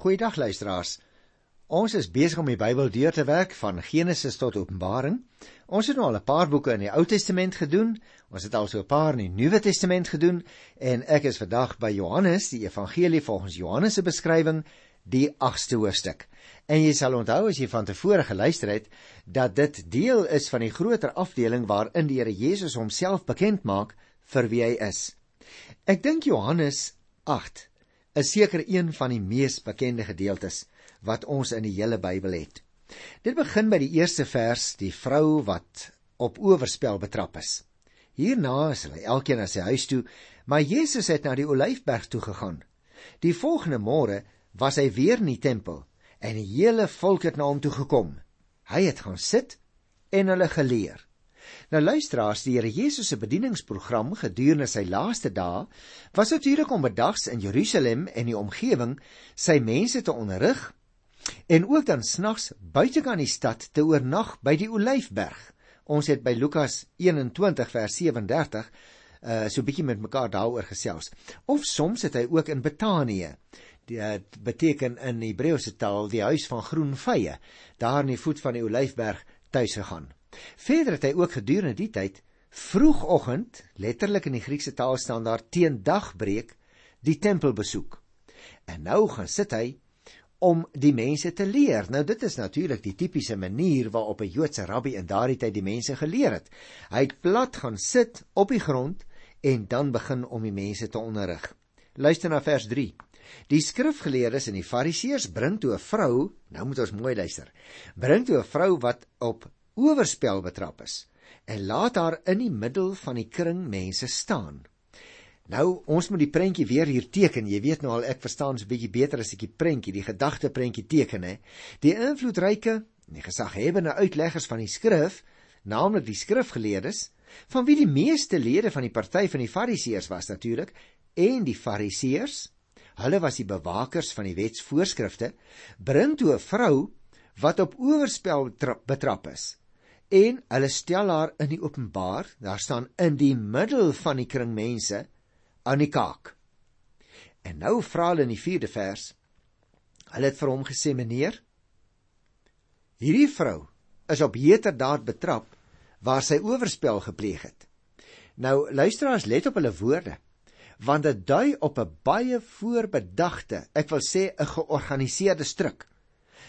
Goeiedag luisteraars. Ons is besig om die Bybel deur te werk van Genesis tot Openbaring. Ons het nou al 'n paar boeke in die Ou Testament gedoen. Ons het al so 'n paar in die Nuwe Testament gedoen en ek is vandag by Johannes, die Evangelie volgens Johannes se beskrywing, die 8ste hoofstuk. En jy sal onthou as jy van tevore geluister het dat dit deel is van die groter afdeling waarin die Here Jesus homself bekend maak vir wie hy is. Ek dink Johannes 8 is seker een van die mees bekende gedeeltes wat ons in die hele Bybel het. Dit begin by die eerste vers, die vrou wat op oorspel betrap is. Hierna is hulle elkeen na sy huis toe, maar Jesus het na die Olyfberg toe gegaan. Die volgende môre was hy weer in die tempel en die hele volk het na hom toe gekom. Hy het gaan sit en hulle geleer. Nou luisteraars, die Here Jesus se bedieningsprogram gedurende sy laaste dae was natuurlik om bedags in Jerusalem en die omgewing sy mense te onderrig en ook dan snags buitekant die stad te oornag by die Olyfberg. Ons het by Lukas 21 vers 37 uh so 'n bietjie met mekaar daaroor gesels. Of soms het hy ook in Betanië. Dit beteken in Hebreëse taal die huis van groen vye, daar in die voet van die Olyfberg tuis gegaan. Verder het hy ook gedurende die tyd vroegoggend, letterlik in die Griekse taal staan daar teen dagbreek, die tempel besoek. En nou gaan sit hy om die mense te leer. Nou dit is natuurlik die tipiese manier waarop 'n Joodse rabbi in daardie tyd die mense geleer het. Hy het plat gaan sit op die grond en dan begin om die mense te onderrig. Luister na vers 3. Die skrifgeleerdes en die fariseërs bring toe 'n vrou, nou moet ons mooi luister. Bring toe 'n vrou wat op oorspel betrap is en laat haar in die middel van die kring mense staan. Nou, ons moet die prentjie weer hier teken. Jy weet nou al ek verstaan so 'n bietjie beter as ek die prentjie, die gedagte prentjie teken hè. Die invloedryke, die gesaghebende uitleggers van die skrif, naamlik die skrifgeleerdes, van wie die meeste lede van die party van die fariseërs was natuurlik, en die fariseërs, hulle was die bewakers van die wetsvoorskrifte, bring toe 'n vrou wat op oorspel betrap is en hulle stel haar in die openbaar, daar staan in die middel van die kring mense aan die kaak. En nou vra hulle in die 4de vers, hulle het vir hom gesê meneer, hierdie vrou is op heterdaad betrap waar sy oorspel gepleeg het. Nou luisteraars let op hulle woorde want dit dui op 'n baie voorbedagte, ek wil sê 'n georganiseerde stryk.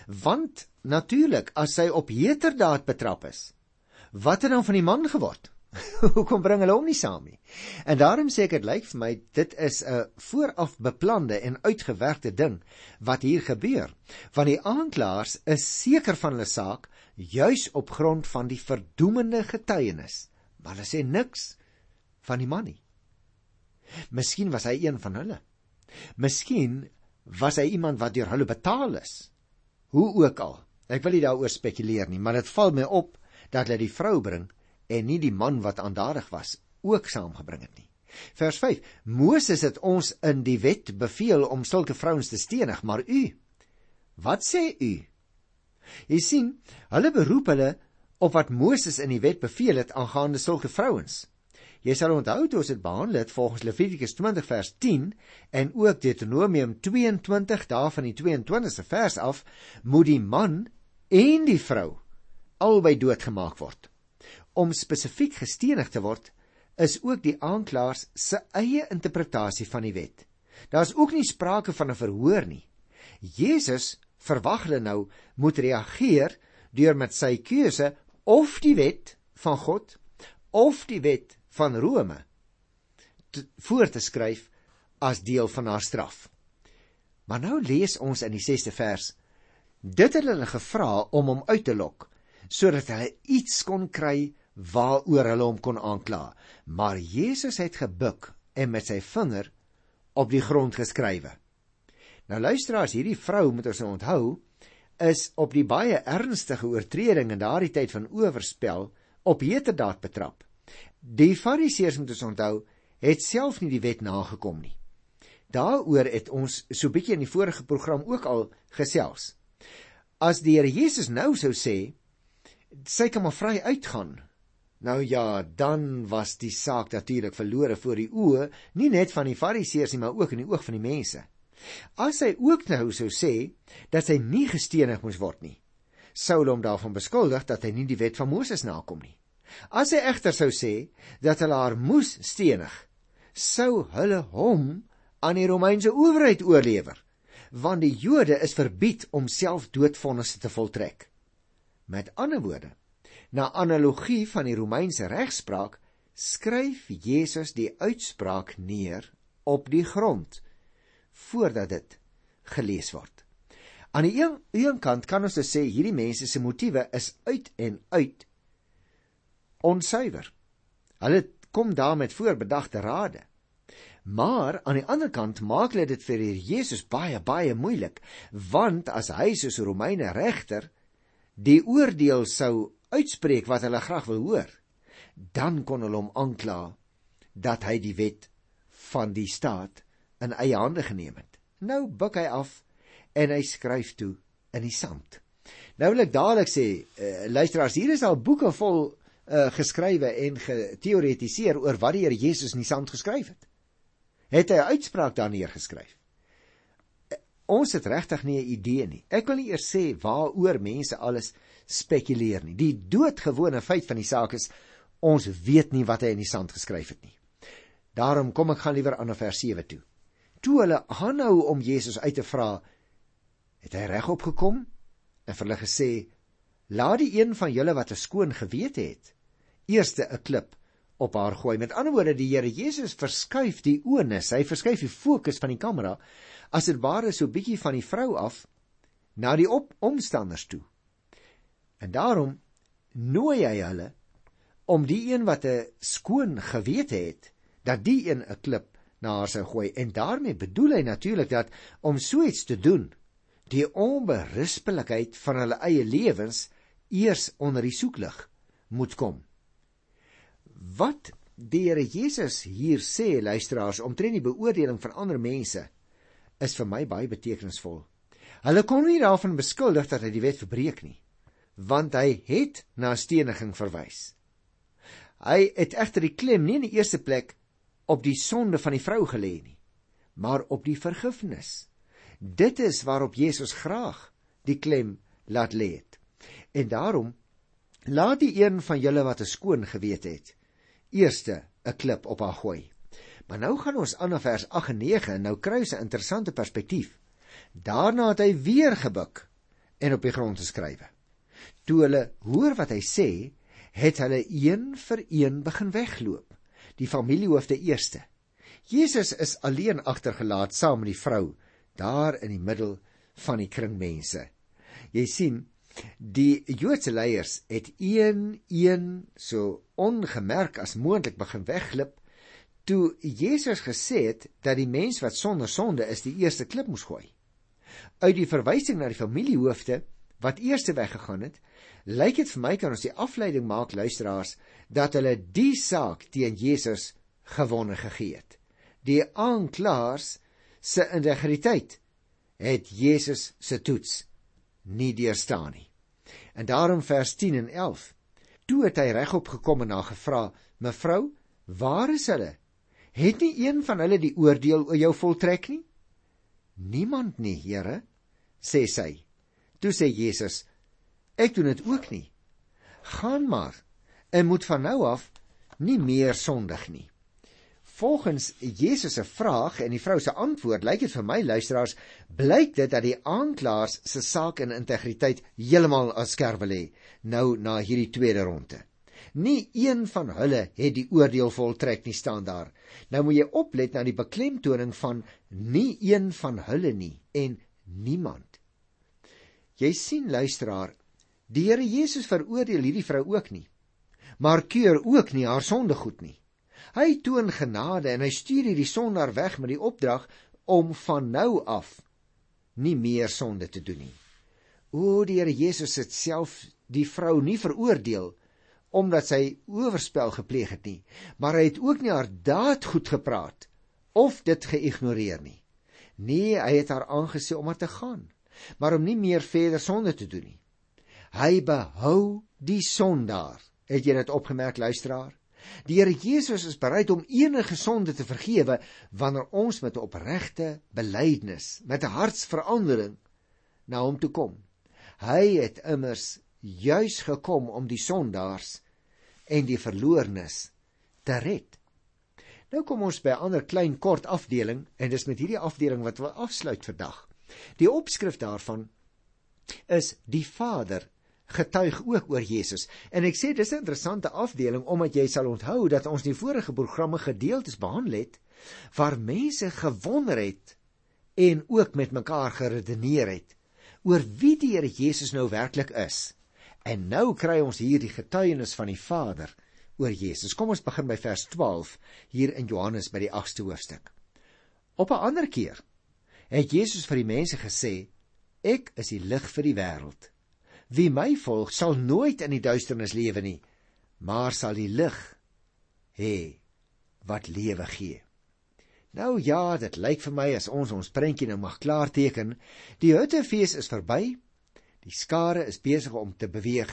Want natuurlik, as sy op heterdaad betrap is, wat het dan van die man geword? Hoekom bring hulle hom nie saam nie? En daarom sê ek dit lyk vir my dit is 'n vooraf beplande en uitgewerkte ding wat hier gebeur. Want die aanklaers is seker van hulle saak juis op grond van die verdoemende getuienis. Maar hulle sê niks van die man nie. Miskien was hy een van hulle. Miskien was hy iemand wat deur hulle betaal is. Hoe ook al. Ek wil nie daaroor spekuleer nie, maar dit val my op dat hulle die vrou bring en nie die man wat aandadig was ook saamgebring het nie. Vers 5: Moses het ons in die wet beveel om sulke vrouens te stenig, maar u Wat sê u? Jy sien, hulle beroep hulle op wat Moses in die wet beveel het aangaande sulke vrouens. Jy sal onthou toe ons dit behandel het volgens Levitikus 20 vers 10 en ook Deuteronomium 22 daarvan die 22ste vers af moet die man en die vrou albei doodgemaak word. Om spesifiek gestenig te word is ook die aanklaers se eie interpretasie van die wet. Daar's ook nie sprake van 'n verhoor nie. Jesus verwag hulle nou moet reageer deur met sy keuse of die wet van God of die wet van Rome te, voor te skryf as deel van haar straf. Maar nou lees ons in die 6ste vers: Dit het hulle gevra om hom uit te lok sodat hulle iets kon kry waaroor hulle hom kon aankla. Maar Jesus het gebuk en met sy vinger op die grond geskrywe. Nou luisteraars, hierdie vrou moet ons nou onthou is op die baie ernstige oortreding in daardie tyd van oorspel op heterdaad betrap. Die Fariseërs moet ons onthou, het self nie die wet nagekom nie. Daaroor het ons so bietjie in die vorige program ook al gesels. As die Here Jesus nou sou sê, sy kan maar vry uitgaan. Nou ja, dan was die saak natuurlik verlore voor die oë, nie net van die Fariseërs nie, maar ook in die oog van die mense. As hy ook nou sou sê dat hy nie gestenig moes word nie, sou hulle hom daarvan beskuldig dat hy nie die wet van Moses nakom nie. As hy egter sou sê dat hulle haar moes stenig, sou hulle hom aan die Romeinse owerheid oorlewer, want die Jode is verbied om self doodvonnisse te voltrek. Met ander woorde, na analogie van die Romeinse regspraak, skryf Jesus die uitspraak neer op die grond voordat dit gelees word. Aan die een, een kant kan ons sê hierdie mense se motiewe is uit en uit onsuiwer. Hulle kom daar met voorbedagte rade. Maar aan die ander kant maak hulle dit vir Jesus baie baie moeilik, want as hy soos 'n Romeine regter die oordeel sou uitspreek wat hulle graag wil hoor, dan kon hulle hom aankla dat hy die wet van die staat in eie hande geneem het. Nou buig hy af en hy skryf toe in die sand. Nou wil ek dadelik sê, uh, luisteraars, hier is al boeke vol uh, geskrywe en geteoretiseer oor wat die Here Jesus in die sand geskryf het. Het hy 'n uitspraak daar neergeskryf? Uh, ons het regtig nie 'n idee nie. Ek wil nie eers sê waaroor mense alles spekuleer nie. Die doodgewone feit van die saak is ons weet nie wat hy in die sand geskryf het nie. Daarom kom ek gaan liewer aan vers 7 toe toe hulle aanhou om Jesus uit te vra, het hy regop gekom en vir hulle gesê: "Laat die een van julle wat 'n skoon gewete het, eerste 'n klip op haar gooi." Met ander woorde, die Here Jesus verskuif die onus, hy verskuif die fokus van die kamera as dit ware so bietjie van die vrou af na die op omstanders toe. En daarom nooi hy hulle om die een wat 'n skoon gewete het, dat die een 'n klip na haar sou gooi en daarmee bedoel hy natuurlik dat om so iets te doen die onberispelikheid van hulle eie lewens eers onder die soeklig moet kom wat die Here Jesus hier sê luisteraars omtrent die beoordeling van ander mense is vir my baie betekenisvol hulle kon nie daarvan beskuldig dat hy die wet verbreek nie want hy het na steniging verwys hy het egter die klem nie in die eerste plek op die sonde van die vrou gelê nie, maar op die vergifnis. Dit is waarop Jesus graag die klem laat lê het. En daarom laat die een van julle wat 'n skoon gewete het, eerste 'n klip op haar gooi. Maar nou gaan ons aan na vers 8 en 9 en nou kry ons 'n interessante perspektief. Daarna het hy weer gebuk en op die grond geskrywe. Toe hulle hoor wat hy sê, het hulle een vir een begin wegloop die familiehoofde eerste. Jesus is alleen agtergelaat saam met die vrou daar in die middel van die kring mense. Jy sien, die Joodse leiers het een een so ongemerk as moontlik begin wegglip toe Jesus gesê het dat die mens wat sonder sonde is die eerste klip moes gooi. Uit die verwysing na die familiehoofde wat eerste weggegaan het, lyk dit vir my kan ons die afleiding maak luisteraars dat hulle die saak teen Jesus gewonne gegee het. Die aanklaers se integriteit het Jesus se toets nie deurstaan nie. En daarom vers 10 en 11. Toe het hy regop gekom en haar gevra: "Mevrou, waar is hulle? Het nie een van hulle die oordeel oor jou voltrek nie?" "Niemand nie, Here," sê sy. Toe sê Jesus: Ek doen dit ook nie. Gaan maar en moet van nou af nie meer sondig nie. Volgens Jesus se vraag en die vrou se antwoord lyk dit vir my luisteraars blyk dit dat die aanklaers se saak en integriteit heeltemal afskerwe lê nou na hierdie tweede ronde. Nie een van hulle het die oordeel voltrek nie staan daar. Nou moet jy oplet na die beklemtoning van nie een van hulle nie en niemand. Jy sien luisteraar, Die Here Jesus veroordeel hierdie vrou ook nie, maar keur ook nie haar sonde goed nie. Hy toon genade en hy stuur hierdie sondaar weg met die opdrag om van nou af nie meer sonde te doen nie. O, die Here Jesus het self die vrou nie veroordeel omdat sy oorspel gepleeg het nie, maar hy het ook nie haar daad goed gepraat of dit geïgnoreer nie. Nee, hy het haar aangesê om haar te gaan, maar om nie meer verder sonde te doen nie. Hy behou die sondaar. Het jy dit opgemerk luisteraar? Die Here Jesus is bereid om enige sonde te vergewe wanneer ons met 'n opregte belydenis, met 'n hartsverandering na hom toe kom. Hy het immers juis gekom om die sondaars en die verloornes te red. Nou kom ons by 'n ander klein kort afdeling en dis met hierdie afdeling wat ons afsluit vandag. Die opskrif daarvan is die Vader getuig ook oor Jesus. En ek sê dis 'n interessante afdeling omdat jy sal onthou dat ons die vorige programme gedeeltes behandel het waar mense gewonder het en ook met mekaar geredeneer het oor wie die Here Jesus nou werklik is. En nou kry ons hier die getuienis van die Vader oor Jesus. Kom ons begin by vers 12 hier in Johannes by die 8ste hoofstuk. Op 'n ander keer het Jesus vir die mense gesê: Ek is die lig vir die wêreld. Wie my volg, sal nooit in die duisternis lewe nie, maar sal die lig hê wat lewe gee. Nou ja, dit lyk vir my as ons ons prentjie nou mag klaar teken. Die Huttefees is verby. Die skare is besig om te beweeg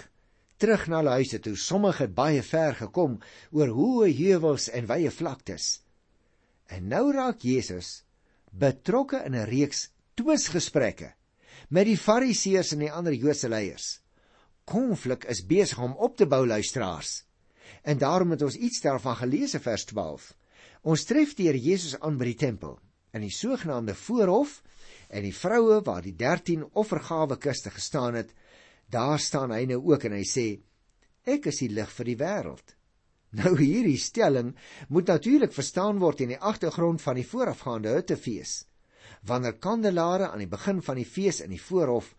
terug na hulle huise toe. Sommige het baie ver gekom oor hoë heuwels en wye vlaktes. En nou raak Jesus betrokke in 'n reeks twisgesprekke met die fariseërs en die ander Joodse leiers. Konflik is besig om op te bou luisteraars. En daarom het ons iets daarvan gelees in vers 12. Ons tref die Here Jesus aan by die tempel in die sogenaamde voorhof en die vroue waar die 13 offergawe kiste gestaan het, daar staan hy nou ook en hy sê ek is die lig vir die wêreld. Nou hierdie stelling moet natuurlik verstaan word in die agtergrond van die voorafgaande Huttefees wanneer kandelare aan die begin van die fees in die voorhof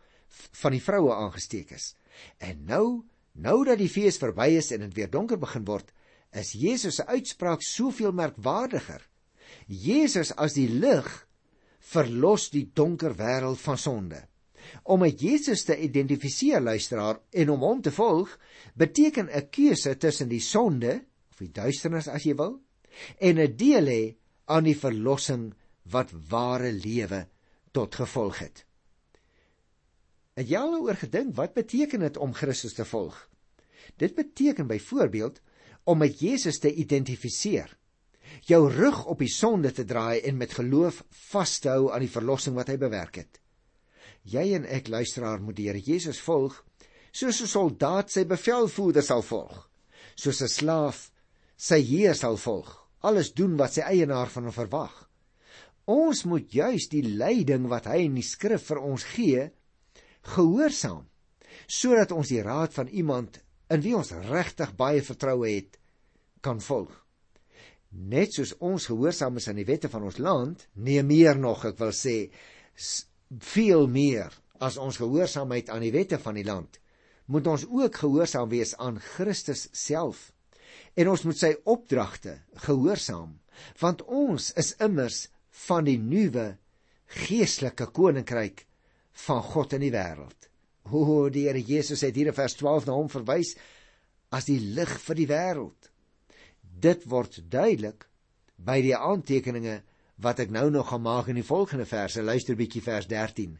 van die vroue aangesteek is. En nou, nou dat die fees verby is en dit weer donker begin word, is Jesus se uitspraak soveel merkwaardiger. Jesus as die lig verlos die donker wêreld van sonde. Om met Jesus te identifiseer luisteraar en om hom te volg, beteken 'n keuse tussen die sonde of die duisternis as jy wil en 'n deel hê aan die verlossing wat ware lewe tot gevolg het. Het jy al oor gedink wat beteken dit om Christus te volg? Dit beteken byvoorbeeld om met Jesus te identifiseer, jou rug op die sonde te draai en met geloof vas te hou aan die verlossing wat hy bewerk het. Jy en ek luisteraar moet die Here Jesus volg soos 'n soldaat sy bevelvoerder sal volg, soos 'n slaaf sy heer sal volg, alles doen wat sy eienaar van hom verwag. Ons moet juis die leiding wat hy in die skrif vir ons gee, gehoorsaam, sodat ons die raad van iemand in wie ons regtig baie vertroue het, kan volg. Net soos ons gehoorsaam is aan die wette van ons land, nee meer nog, ek wil sê, veel meer as ons gehoorsaamheid aan die wette van die land, moet ons ook gehoorsaam wees aan Christus self. En ons moet sy opdragte gehoorsaam, want ons is immers van die nuwe geestelike koninkryk van God in die wêreld. O, die Here Jesus het hier in vers 12 na hom verwys as die lig vir die wêreld. Dit word duidelik by die aantekeninge wat ek nou nog gaan maak in die volgende verse. Luister bietjie vers 13.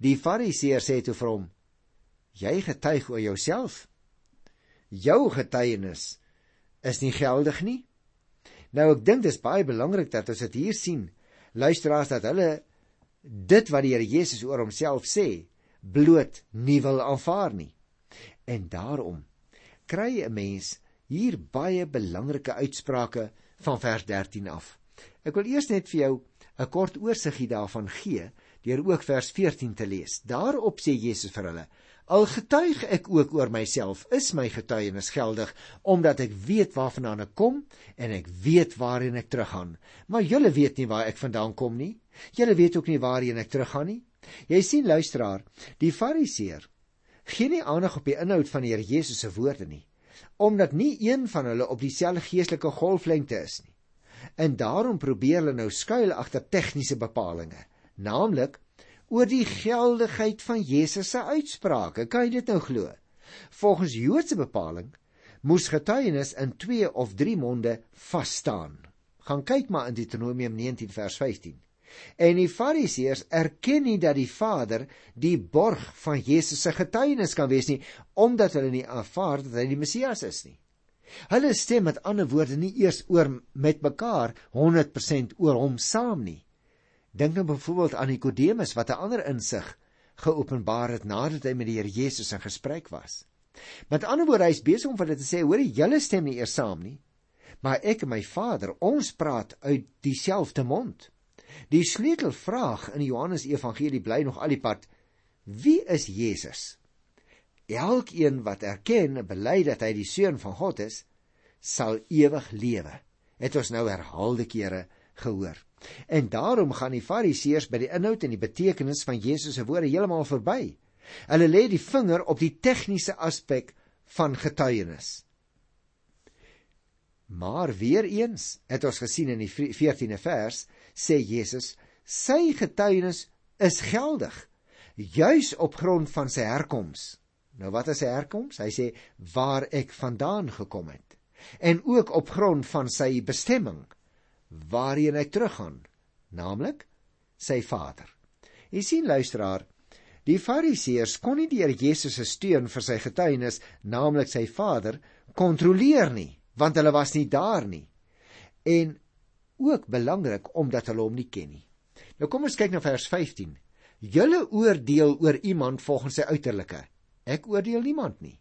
Die Fariseer sê toe vir hom: Jy getuig oor jouself. Jou getuienis is nie geldig nie. Nou ek dink dis baie belangrik dat ons dit hier sien luisteraars dat hulle dit wat die Here Jesus oor homself sê bloot nie wil aanvaar nie. En daarom kry 'n mens hier baie belangrike uitsprake van vers 13 af. Ek wil eers net vir jou 'n kort oorsiggie daarvan gee deur ook vers 14 te lees. Daarop sê Jesus vir hulle: Al getuig ek ook oor myself, is my getuienis geldig, omdat ek weet waarvandaan ek kom en ek weet waarheen ek teruggaan. Maar julle weet nie waar ek vandaan kom nie. Julle weet ook nie waarheen ek teruggaan nie. Jy sien luisteraar, die Fariseer gee nie aandag op die inhoud van die Here Jesus se woorde nie, omdat nie een van hulle op dieselfde geestelike golflengte is nie. En daarom probeer hulle nou skuil agter tegniese bepalinge, naamlik oor die geldigheid van Jesus se uitsprake. Kan jy dit nou glo? Volgens Joodse bepaling moes getuienis in 2 of 3 monde vas staan. Gaan kyk maar in Deuteronomium 19 vers 15. En die Fariseërs erken nie dat die Vader die borg van Jesus se getuienis kan wees nie, omdat hulle nie aanvaar dat hy die Messias is nie. Hulle stem met ander woorde nie eers oor met mekaar 100% oor hom saam nie. Dink nou byvoorbeeld aan Nikodemus wat 'n ander insig geopenbaar het nadat hy met die Here Jesus in gesprek was. Met ander woorde, hy is besig om vir hulle te sê, hoor, julle stem nie eers saam nie, maar ek en my Vader, ons praat uit dieselfde mond. Die sleutelvraag in die Johannes Evangelie bly nog al die pad: Wie is Jesus? Elkeen wat erken en bely dat hy die seun van God is, sal ewig lewe. Het ons nou herhaalde kere gehoor. En daarom gaan die Fariseërs by die inhoud en die betekenis van Jesus se woorde heeltemal verby. Hulle lê die vinger op die tegniese aspek van getuienis. Maar weer eens, het ons gesien in die 14de vers, sê Jesus, sy getuienis is geldig juis op grond van sy herkoms Nou wat is sy herkoms? Hy sê waar ek vandaan gekom het. En ook op grond van sy bestemming waarheen hy teruggaan, naamlik sy Vader. Jy sien luisteraar, die Fariseërs kon nie Here Jesus se steun vir sy getuienis, naamlik sy Vader, kontroleer nie, want hulle was nie daar nie. En ook belangrik omdat hulle hom nie ken nie. Nou kom ons kyk na vers 15. Julle oordeel oor iemand volgens sy uiterlike Ek oordeel niemand nie.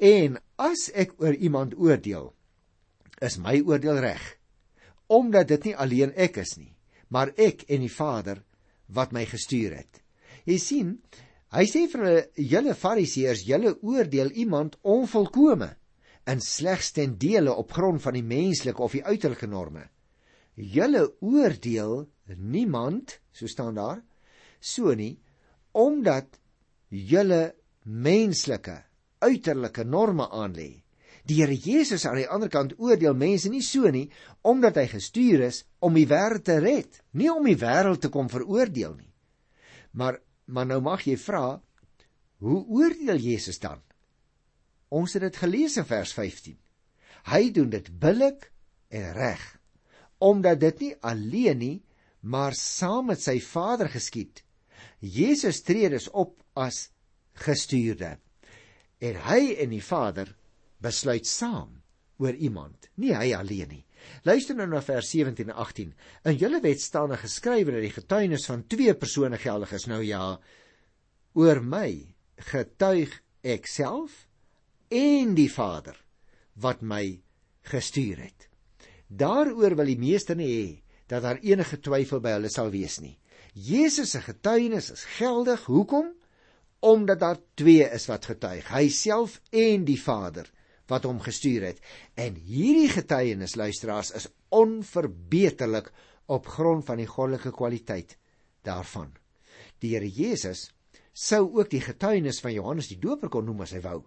En as ek oor iemand oordeel, is my oordeel reg. Omdat dit nie alleen ek is nie, maar ek en die Vader wat my gestuur het. Jy sien, hy sê vir julle Fariseërs, julle oordeel iemand onvolkome en slegs ten dele op grond van die menslike of die uiterlike norme. Julle oordeel niemand, so staan daar, so nie omdat julle menslike uiterlike norme aanlê. Die Here Jesus aan die ander kant oordeel mense nie so nie omdat hy gestuur is om die wêreld te red, nie om die wêreld te kom veroordeel nie. Maar maar nou mag jy vra, hoe oordeel Jesus dan? Ons het dit gelees in vers 15. Hy doen dit billik en reg omdat dit nie alleen nie, maar saam met sy Vader geskied. Jesus tree dus op as gestuurde. En hy en die Vader besluit saam oor iemand, nie hy alleen nie. Luister nou na vers 17 en 18. In julle wet staan daar geskrywe dat die getuienis van twee persone geldig is. Nou ja, oor my getuig ek self en die Vader wat my gestuur het. Daaroor wil die meester nie hê dat daar enige twyfel by hulle sal wees nie. Jesus se getuienis is geldig. Hoekom? omdat daar twee is wat getuig, hy self en die Vader wat hom gestuur het. En hierdie getuienis luisteraars is onverbeterlik op grond van die goddelike kwaliteit daarvan. Die Here Jesus sou ook die getuienis van Johannes die Doper kon noem as hy wou,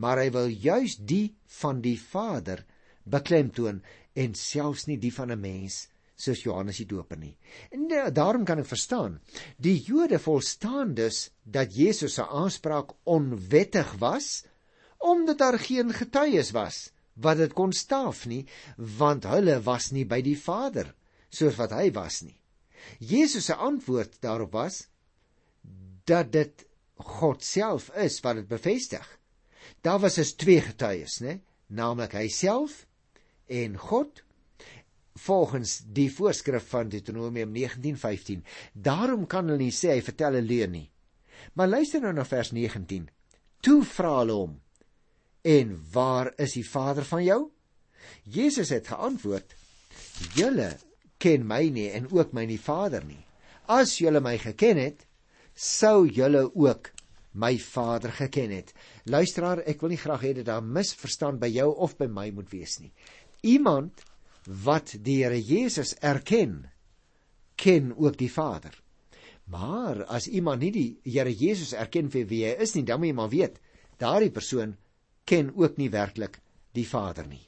maar hy wil juis die van die Vader beklemtoon en selfs nie die van 'n mens soos Johannes die Doper nie. En uh, daarom kan ek verstaan. Die Jode volstaan dus dat Jesus se aanspraak onwettig was omdat daar geen getuies was wat dit kon staaf nie, want hulle was nie by die Vader soos wat hy was nie. Jesus se antwoord daarop was dat dit God self is wat dit bevestig. Daar was dus twee getuies, né? Naamlik hy self en God volgens die voorskrif van Deuteronomium 19:15. Daarom kan hulle nie sê hy vertel 'n leuen nie. Maar luister nou na vers 19. Toe vra hulle hom: "En waar is die Vader van jou?" Jesus het geantwoord: "Julle ken my nie en ook my nie Vader nie. As julle my geken het, sou julle ook my Vader geken het." Luisteraar, ek wil nie graag hê dat daar misverstand by jou of by my moet wees nie. Iemand wat die Here Jesus erken, ken ook die Vader. Maar as iemand nie die Here Jesus erken vir wie hy is nie, dan moet jy maar weet, daardie persoon ken ook nie werklik die Vader nie.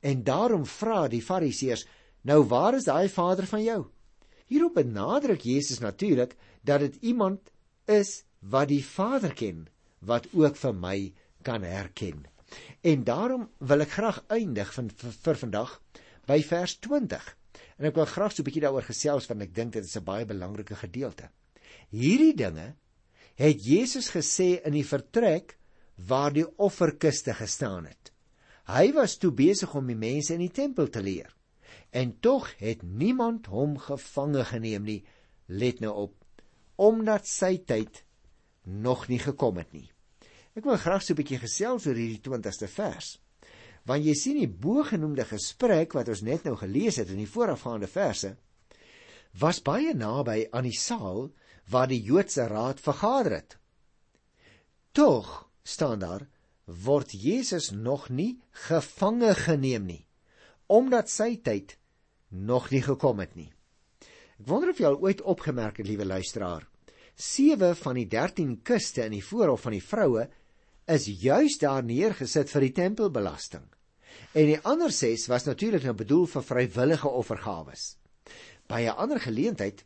En daarom vra die Fariseërs, nou waar is daai Vader van jou? Hierop benadruk Jesus natuurlik dat dit iemand is wat die Vader ken, wat ook vir my kan herken. En daarom wil ek graag eindig van vir, vir vandag by vers 20. En ek wil graag so 'n bietjie daaroor gesels want ek dink dit is 'n baie belangrike gedeelte. Hierdie dinge het Jesus gesê in die vertrek waar die offerkiste gestaan het. Hy was toe besig om die mense in die tempel te leer. En tog het niemand hom gevange geneem nie. Let nou op, omdat sy tyd nog nie gekom het nie. Ek wil graag so 'n bietjie gesels oor hierdie 20ste vers. Want jy sien die bogenoemde gesprek wat ons net nou gelees het in die voorafgaande verse was baie naby aan die saal waar die Joodse raad vergader het. Tog staan daar word Jesus nog nie gevange geneem nie omdat sy tyd nog nie gekom het nie. Ek wonder of jy al ooit opgemerk het, liewe luisteraar, sewe van die 13 kuste in die voorhof van die vroue is juis daar neergesit vir die tempelbelasting. En die ander 6 was natuurlik nou bedoel vir vrywillige offergawes. By 'n ander geleentheid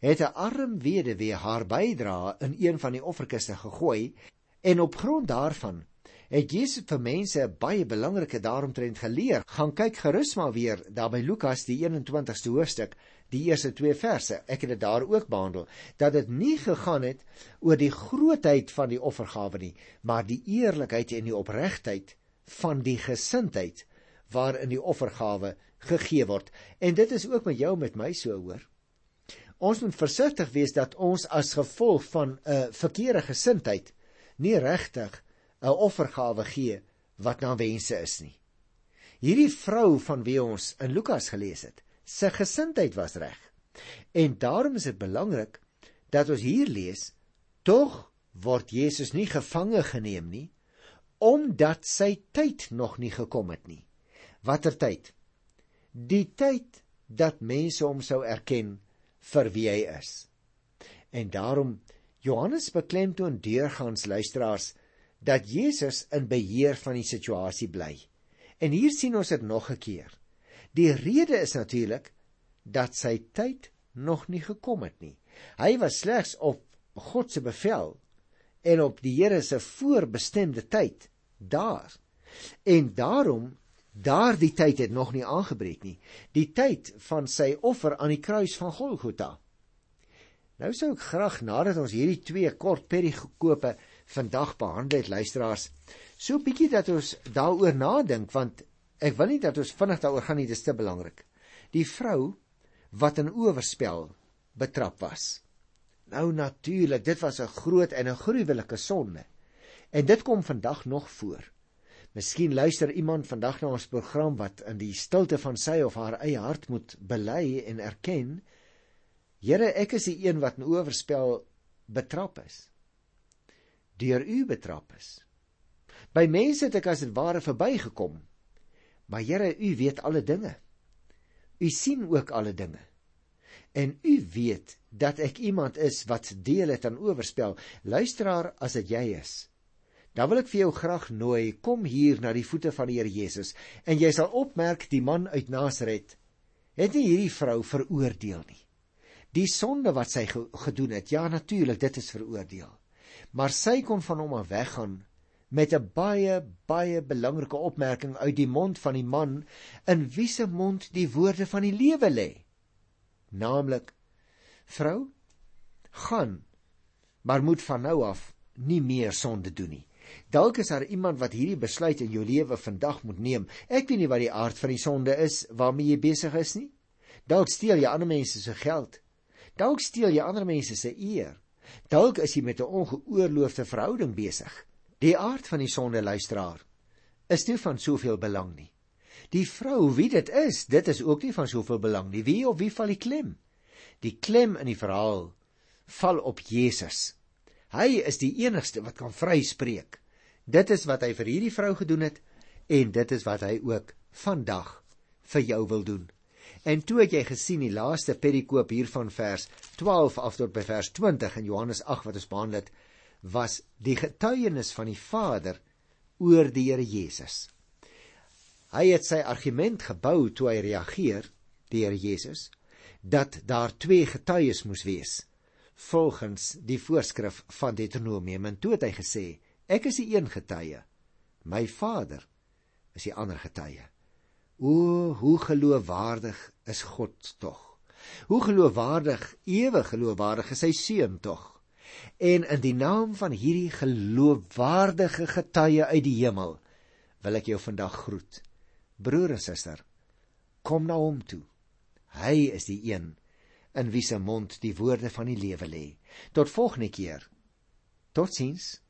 het 'n arm weduwee haar bydrae in een van die offerkiste gegooi en op grond daarvan het Jesus vir mense baie belangrike daaromtrent geleer. Gaan kyk gerus maar weer daar by Lukas die 21ste hoofstuk, die eerste 2 verse. Ek het dit daar ook behandel dat dit nie gegaan het oor die grootheid van die offergawe nie, maar die eerlikheid en die opregtheid van die gesindheid waarin die offergawe gegee word. En dit is ook met jou met my so hoor. Ons moet versigtig wees dat ons as gevolg van 'n uh, verkeerde gesindheid nie regtig 'n offergawe gee wat na wense is nie. Hierdie vrou van wie ons in Lukas gelees het, se gesindheid was reg. En daarom is dit belangrik dat ons hier lees, tog word Jesus nie gevange geneem nie omdat sy tyd nog nie gekom het nie. Watter tyd? Die tyd dat mense hom sou erken vir wie hy is. En daarom Johannes beklemtoon deurgangs luisteraars dat Jesus in beheer van die situasie bly. En hier sien ons dit nog 'n keer. Die rede is natuurlik dat sy tyd nog nie gekom het nie. Hy was slegs op God se bevel en op die Here se voorbestemde tyd daar. En daarom daardie tyd het nog nie aangebreek nie. Die tyd van sy offer aan die kruis van Golgotha. Nou sou ek graag nadat ons hierdie twee kort perikope vandag behandel het luisteraars so bietjie dat ons daaroor nadink want ek wil nie dat ons vinnig daaroor gaan nie dis te belangrik. Die vrou wat in oorspel betrap was. Nou natuurlik dit was 'n groot en 'n gruwelike sonde. En dit kom vandag nog voor. Miskien luister iemand vandag na ons program wat in die stilte van sy of haar eie hart moet bely en erken Here ek is die een wat in oorspel betrap is deur u betrap is. By mense het ek as dit ware verbygekom. Maar Here, u weet alle dinge. U sien ook alle dinge. En u weet dat ek iemand is wat deel het aan oorspel. Luisteraar, as dit jy is, dan wil ek vir jou graag nooi, kom hier na die voete van die Here Jesus en jy sal opmerk die man uit Nasaret het nie hierdie vrou veroordeel nie. Die sonde wat sy gedoen het, ja natuurlik, dit is veroordeel. Maar sy kon van hom af weggaan met 'n baie baie belangrike opmerking uit die mond van die man in wie se mond die woorde van die lewe lê. Naamlik vrou gaan maar moet van nou af nie meer sonde doen nie. Dalk is daar iemand wat hierdie besluit in jou lewe vandag moet neem. Ek weet nie wat die aard van die sonde is waarmee jy besig is nie. Dalk steel jy ander mense se geld dalk steel jy ander mense se eer Dalk is jy met 'n ongeoorloofde verhouding besig. Die aard van die sonde luisteraar is nie van soveel belang nie. Die vrou wie dit is, dit is ook nie van soveel belang nie. Wie of wie val die klem? Die klem in die verhaal val op Jesus. Hy is die enigste wat kan vryspreek. Dit is wat hy vir hierdie vrou gedoen het en dit is wat hy ook vandag vir jou wil doen. En toe het jy gesien die laaste perikoop hier van vers 12 af tot by vers 20 in Johannes 8 wat ons behandel het, was die getuienis van die Vader oor die Here Jesus. Hy het sy argument gebou toe hy reageer, die Here Jesus, dat daar twee getuies moes wees volgens die voorskrif van Deuteronomium en toe het hy gesê ek is die een getuie my Vader is die ander getuie O, hoe geloofwaardig is God tog. Hoe geloofwaardig, ewig geloofwaardig is sy seun tog. En in die naam van hierdie geloofwaardige getuie uit die hemel wil ek jou vandag groet. Broer en suster, kom na hom toe. Hy is die een in wie se mond die woorde van die lewe lê. Tot volgende keer. Totsiens.